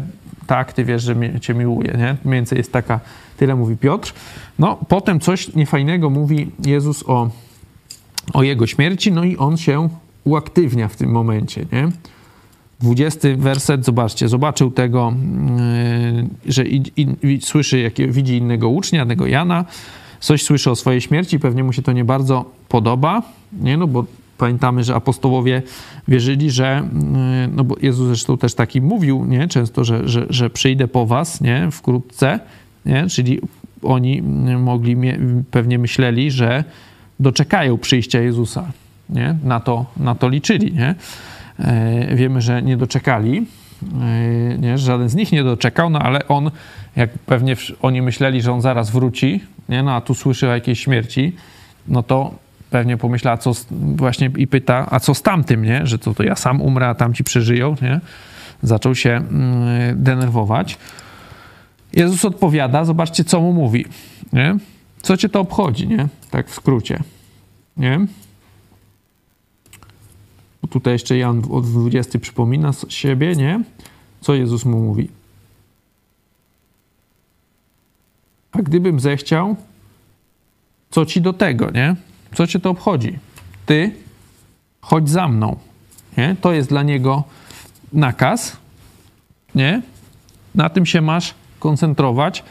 tak, ty wiesz, że cię miłuje, nie? Mniej więcej jest taka, tyle mówi Piotr. No, potem coś niefajnego mówi Jezus o, o jego śmierci, no i on się uaktywnia w tym momencie, nie? 20 werset, zobaczcie, zobaczył tego, yy, że i, i, słyszy, jak widzi innego ucznia, tego Jana, coś słyszy o swojej śmierci, pewnie mu się to nie bardzo podoba, nie? No bo pamiętamy, że apostołowie wierzyli, że, no bo Jezus zresztą też taki mówił, nie? Często, że, że, że przyjdę po was, nie? Wkrótce, nie? Czyli oni mogli, pewnie myśleli, że doczekają przyjścia Jezusa, nie? Na to, na to liczyli, nie? E, wiemy, że nie doczekali, nie? Żaden z nich nie doczekał, no ale on, jak pewnie oni myśleli, że on zaraz wróci, nie? No a tu słyszy o jakiejś śmierci, no to pewnie pomyśla, co właśnie i pyta, a co z tamtym, nie? Że to, to ja sam umrę, a tamci przeżyją, nie? Zaczął się mm, denerwować. Jezus odpowiada, zobaczcie, co mu mówi, nie? Co cię to obchodzi, nie? Tak w skrócie, nie? Tutaj jeszcze Jan od 20 przypomina siebie, nie? Co Jezus mu mówi? A gdybym zechciał, co ci do tego, nie? Co cię to obchodzi? Ty chodź za mną. Nie? To jest dla niego nakaz. Nie? Na tym się masz koncentrować,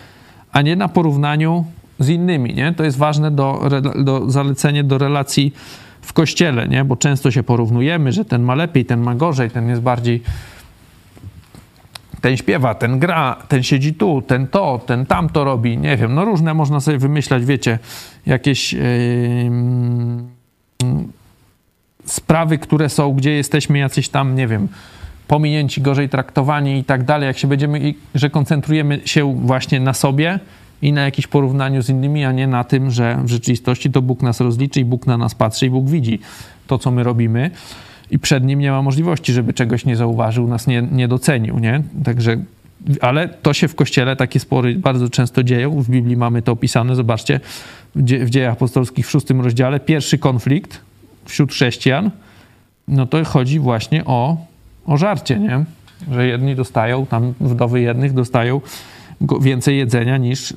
a nie na porównaniu z innymi. Nie? To jest ważne do, do zalecenie do relacji w kościele, nie? bo często się porównujemy, że ten ma lepiej, ten ma gorzej, ten jest bardziej. Ten śpiewa, ten gra, ten siedzi tu, ten to, ten tamto robi, nie wiem, no różne można sobie wymyślać, wiecie, jakieś yy, sprawy, które są, gdzie jesteśmy jacyś tam, nie wiem, pominięci, gorzej traktowani i tak dalej, jak się będziemy, że koncentrujemy się właśnie na sobie i na jakimś porównaniu z innymi, a nie na tym, że w rzeczywistości to Bóg nas rozliczy i Bóg na nas patrzy i Bóg widzi to, co my robimy i przed Nim nie ma możliwości, żeby czegoś nie zauważył, nas nie, nie docenił, nie? Także ale to się w kościele takie spory bardzo często dzieją. W Biblii mamy to opisane. Zobaczcie, w dziejach apostolskich w szóstym rozdziale, pierwszy konflikt wśród chrześcijan, no to chodzi właśnie o, o żarcie, nie? Że jedni dostają, tam wdowy jednych dostają więcej jedzenia niż,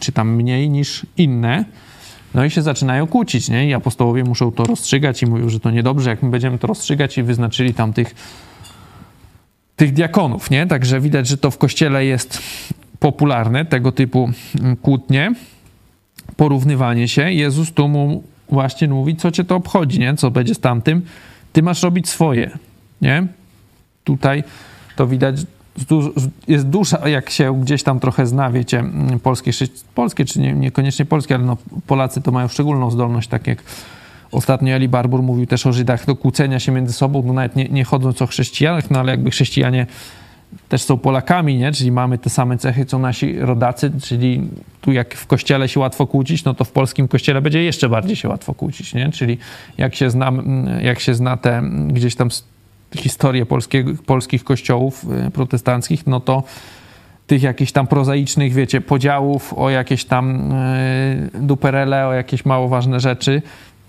czy tam mniej niż inne. No i się zaczynają kłócić, nie? I apostołowie muszą to rozstrzygać i mówią, że to niedobrze, jak my będziemy to rozstrzygać i wyznaczyli tam tych tych diakonów, nie? Także widać, że to w kościele jest popularne, tego typu mm, kłótnie, porównywanie się. Jezus tu mu właśnie mówi, co cię to obchodzi, nie? Co będzie z tamtym? Ty masz robić swoje, nie? Tutaj to widać, jest duża, jak się gdzieś tam trochę zna, wiecie, mm, polskie, polskie czy nie, niekoniecznie polskie, ale no Polacy to mają szczególną zdolność, tak jak Ostatnio Eli Barbour mówił też o Żydach do kłócenia się między sobą, no nawet nie, nie chodząc o chrześcijanach, no ale jakby chrześcijanie też są Polakami, nie? czyli mamy te same cechy, co nasi rodacy, czyli tu jak w kościele się łatwo kłócić, no to w polskim kościele będzie jeszcze bardziej się łatwo kłócić, nie? czyli jak się zna, jak się zna te gdzieś tam historię polskich kościołów y, protestanckich, no to tych jakichś tam prozaicznych, wiecie, podziałów o jakieś tam y, duperele, o jakieś mało ważne rzeczy,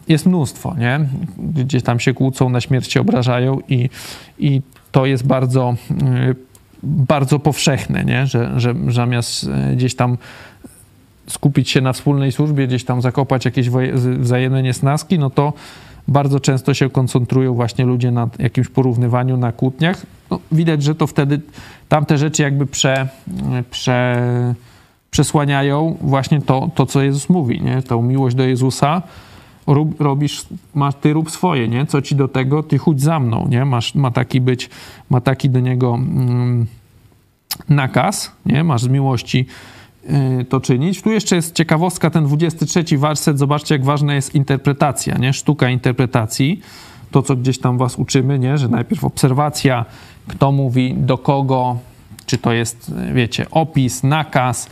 jest mnóstwo, nie? Gdzieś tam się kłócą, na śmierć się obrażają i, i to jest bardzo, y, bardzo powszechne, nie? Że, że zamiast gdzieś tam skupić się na wspólnej służbie, gdzieś tam zakopać jakieś wzajemne niesnaski, no to bardzo często się koncentrują właśnie ludzie na jakimś porównywaniu, na kłótniach. No, widać, że to wtedy tamte rzeczy jakby prze, prze, przesłaniają właśnie to, to, co Jezus mówi, nie? Tą miłość do Jezusa, rób, robisz, masz, ty rób swoje, nie? Co ci do tego, ty chódź za mną, nie? Masz, ma taki być, ma taki do niego mm, nakaz, nie? Masz z miłości to czynić. Tu jeszcze jest ciekawostka, ten 23 werset, zobaczcie jak ważna jest interpretacja, nie? Sztuka interpretacji, to co gdzieś tam was uczymy, nie? Że najpierw obserwacja, kto mówi, do kogo, czy to jest, wiecie, opis, nakaz,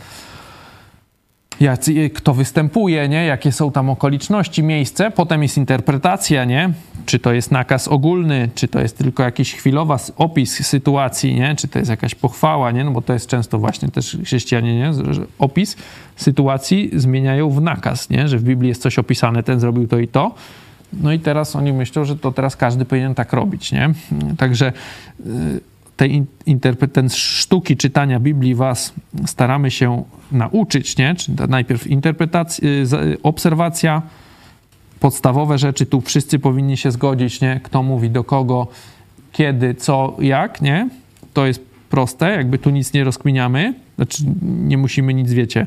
jak, kto występuje, nie? jakie są tam okoliczności, miejsce. Potem jest interpretacja, nie? czy to jest nakaz ogólny, czy to jest tylko jakiś chwilowy opis sytuacji, nie? czy to jest jakaś pochwała, nie? no bo to jest często właśnie też chrześcijanie, nie? że opis sytuacji zmieniają w nakaz, nie? że w Biblii jest coś opisane, ten zrobił to i to. No i teraz oni myślą, że to teraz każdy powinien tak robić, nie? Także y, tej ten sztuki czytania Biblii was staramy się nauczyć, nie? Czyli najpierw interpretacja, y, obserwacja, podstawowe rzeczy, tu wszyscy powinni się zgodzić, nie? Kto mówi do kogo, kiedy, co, jak, nie? To jest proste, jakby tu nic nie rozkminiamy, znaczy nie musimy nic, wiecie,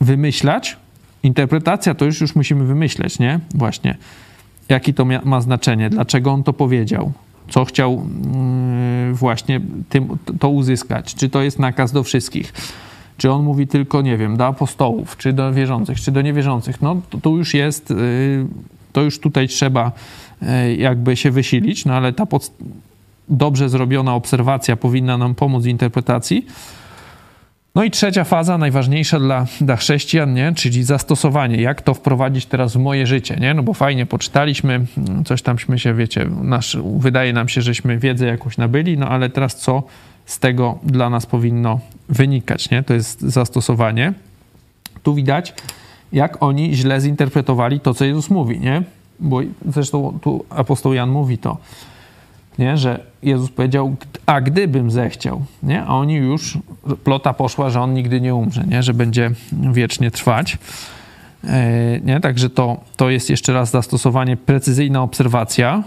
wymyślać, Interpretacja to już, już musimy wymyśleć, nie? Właśnie. Jaki to ma znaczenie? Dlaczego on to powiedział? Co chciał yy, właśnie tym, to uzyskać? Czy to jest nakaz do wszystkich? Czy on mówi tylko, nie wiem, do apostołów, czy do wierzących, czy do niewierzących? No to, to już jest, yy, to już tutaj trzeba yy, jakby się wysilić, no ale ta pod, dobrze zrobiona obserwacja powinna nam pomóc w interpretacji. No i trzecia faza, najważniejsza dla, dla chrześcijan, nie? czyli zastosowanie. Jak to wprowadzić teraz w moje życie, nie? No bo fajnie poczytaliśmy, coś tamśmy się, wiecie, nasz, wydaje nam się, żeśmy wiedzę jakąś nabyli, no ale teraz co z tego dla nas powinno wynikać, nie? To jest zastosowanie. Tu widać, jak oni źle zinterpretowali to, co Jezus mówi, nie? Bo zresztą tu apostoł Jan mówi to, nie? że Jezus powiedział, a gdybym zechciał, nie? a oni już, plota poszła, że on nigdy nie umrze, nie? że będzie wiecznie trwać. E, nie? Także to, to jest jeszcze raz zastosowanie, precyzyjna obserwacja,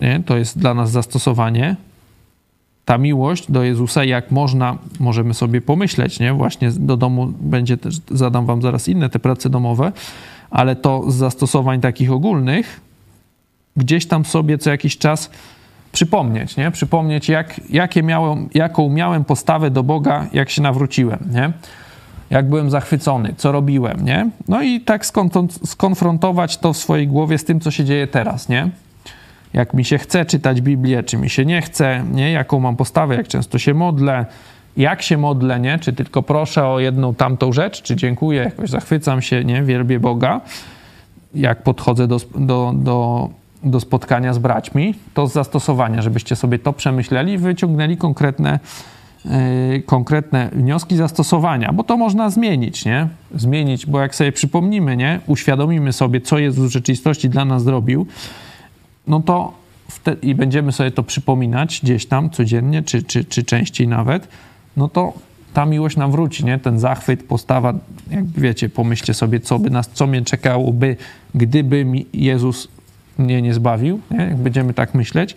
nie? to jest dla nas zastosowanie. Ta miłość do Jezusa, jak można, możemy sobie pomyśleć, nie? Właśnie do domu będzie też, zadam wam zaraz inne te prace domowe, ale to z zastosowań takich ogólnych, gdzieś tam sobie co jakiś czas przypomnieć, nie? Przypomnieć, jak, jakie miałem, jaką miałem postawę do Boga, jak się nawróciłem, nie? Jak byłem zachwycony, co robiłem, nie? No i tak skonfrontować to w swojej głowie z tym, co się dzieje teraz, nie? Jak mi się chce czytać Biblię, czy mi się nie chce, nie? Jaką mam postawę, jak często się modlę, jak się modlę, nie? Czy tylko proszę o jedną tamtą rzecz, czy dziękuję, jakoś zachwycam się, nie? Wielbię Boga. Jak podchodzę do, do, do do spotkania z braćmi, to z zastosowania, żebyście sobie to przemyśleli wyciągnęli konkretne, yy, konkretne wnioski zastosowania, bo to można zmienić, nie? Zmienić, bo jak sobie przypomnimy, nie? Uświadomimy sobie, co Jezus w rzeczywistości dla nas zrobił, no to i będziemy sobie to przypominać gdzieś tam codziennie, czy, czy, czy częściej nawet, no to ta miłość nam wróci, nie? Ten zachwyt, postawa, jak wiecie, pomyślcie sobie, co by nas, co mnie czekałoby, gdyby Jezus mnie nie zbawił, nie? jak będziemy tak myśleć,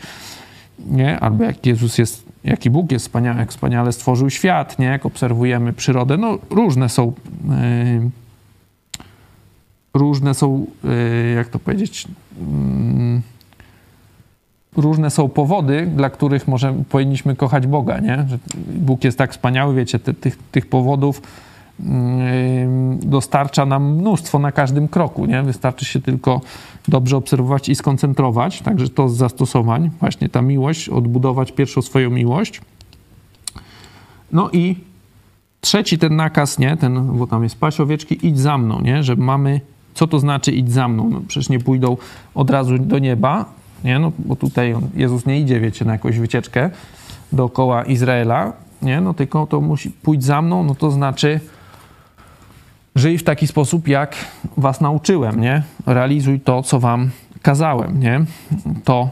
nie? albo jak Jezus jest, jaki Bóg jest wspaniały, jak wspaniale stworzył świat, nie? jak obserwujemy przyrodę, no różne są yy, różne są, yy, jak to powiedzieć, yy, różne są powody, dla których może powinniśmy kochać Boga, nie? Że Bóg jest tak wspaniały, wiecie, te, tych, tych powodów dostarcza nam mnóstwo na każdym kroku, nie? Wystarczy się tylko dobrze obserwować i skoncentrować, także to z zastosowań, właśnie ta miłość, odbudować pierwszą swoją miłość. No i trzeci ten nakaz, nie? Ten, bo tam jest paść owieczki, idź za mną, nie? Że mamy, co to znaczy idź za mną? No przecież nie pójdą od razu do nieba, nie? No bo tutaj Jezus nie idzie, wiecie, na jakąś wycieczkę dookoła Izraela, nie? No tylko to musi pójść za mną, no to znaczy Żyj w taki sposób, jak was nauczyłem, nie? Realizuj to, co wam kazałem, nie? To,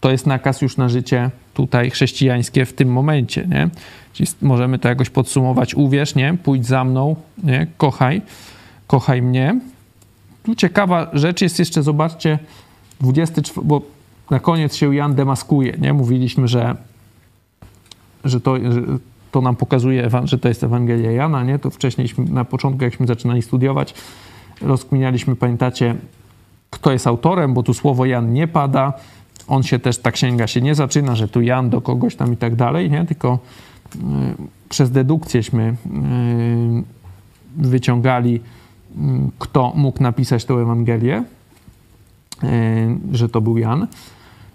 to jest nakaz już na życie tutaj chrześcijańskie w tym momencie, nie? Czyli możemy to jakoś podsumować. Uwierz, nie? Pójdź za mną, nie? Kochaj, kochaj mnie. Tu ciekawa rzecz jest jeszcze, zobaczcie, 24, bo na koniec się Jan demaskuje, nie? Mówiliśmy, że, że to, że to nam pokazuje, że to jest Ewangelia Jana, nie? To wcześniej na początku, jakśmy zaczynali studiować, rozkminialiśmy, pamiętacie, kto jest autorem, bo tu słowo Jan nie pada, on się też, ta księga się nie zaczyna, że tu Jan do kogoś tam i tak dalej, nie? Tylko y, przez dedukcjeśmy y, wyciągali, y, kto mógł napisać tę Ewangelię, że to był Jan.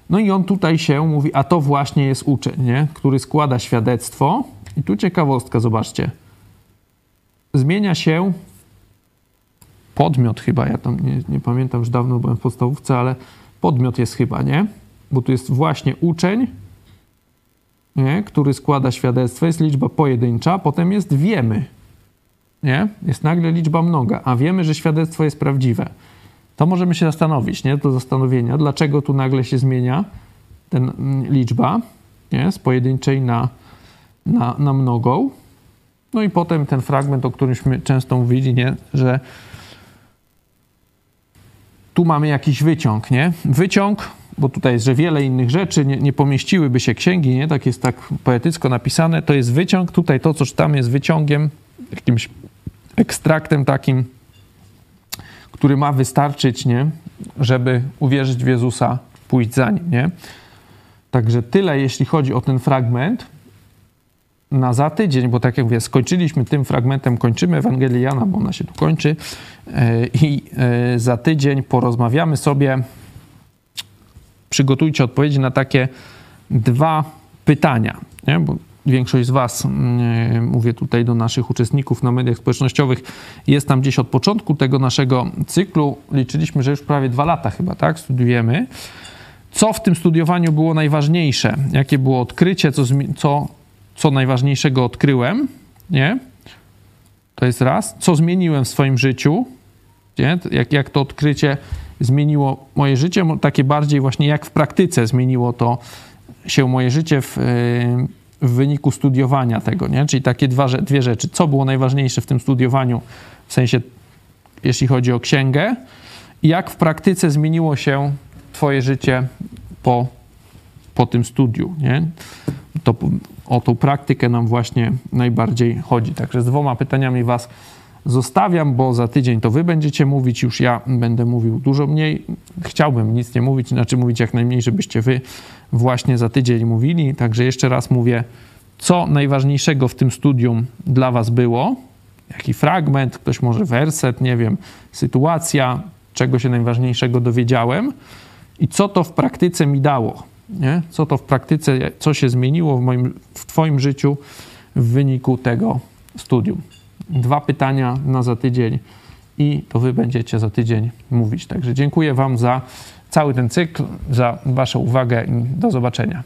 No i on tutaj się mówi, a to właśnie jest uczeń, nie? który składa świadectwo i tu ciekawostka, zobaczcie. Zmienia się podmiot chyba, ja tam nie, nie pamiętam, już dawno byłem w podstawówce, ale podmiot jest chyba, nie? Bo tu jest właśnie uczeń, nie? który składa świadectwo, jest liczba pojedyncza, potem jest wiemy, nie? Jest nagle liczba mnoga, a wiemy, że świadectwo jest prawdziwe. To możemy się zastanowić, nie? Do zastanowienia, dlaczego tu nagle się zmienia ten mm, liczba, nie? Z pojedynczej na na, na mnogą. No i potem ten fragment, o którymśmy często mówili, nie? że tu mamy jakiś wyciąg, nie? Wyciąg, bo tutaj jest, że wiele innych rzeczy nie, nie pomieściłyby się księgi, nie? Tak jest tak poetycko napisane. To jest wyciąg. Tutaj to, co czytamy, jest wyciągiem, jakimś ekstraktem takim który ma wystarczyć, nie? Żeby uwierzyć w Jezusa, pójść za Nim, nie? Także tyle, jeśli chodzi o ten fragment na za tydzień, bo tak jak mówię, skończyliśmy tym fragmentem, kończymy Ewangelię Jana, bo ona się tu kończy e, i e, za tydzień porozmawiamy sobie, przygotujcie odpowiedzi na takie dwa pytania, nie? bo większość z Was, mm, mówię tutaj do naszych uczestników na mediach społecznościowych, jest tam gdzieś od początku tego naszego cyklu. Liczyliśmy, że już prawie dwa lata chyba, tak, studiujemy. Co w tym studiowaniu było najważniejsze? Jakie było odkrycie? Co, co, co najważniejszego odkryłem? Nie? To jest raz. Co zmieniłem w swoim życiu? Nie? Jak, jak to odkrycie zmieniło moje życie? Takie bardziej właśnie jak w praktyce zmieniło to się moje życie w, w wyniku studiowania tego, nie? Czyli takie dwa, dwie rzeczy. Co było najważniejsze w tym studiowaniu, w sensie, jeśli chodzi o księgę, i jak w praktyce zmieniło się Twoje życie po, po tym studiu, nie? To o tą praktykę nam właśnie najbardziej chodzi. Także z dwoma pytaniami Was zostawiam, bo za tydzień to Wy będziecie mówić, już ja będę mówił dużo mniej. Chciałbym nic nie mówić, znaczy mówić jak najmniej, żebyście Wy właśnie za tydzień mówili. Także jeszcze raz mówię, co najważniejszego w tym studium dla Was było, jaki fragment, ktoś może werset, nie wiem, sytuacja, czego się najważniejszego dowiedziałem i co to w praktyce mi dało. Nie? Co to w praktyce, co się zmieniło w, moim, w Twoim życiu w wyniku tego studium. Dwa pytania na za tydzień i to Wy będziecie za tydzień mówić. Także dziękuję Wam za cały ten cykl, za Waszą uwagę i do zobaczenia.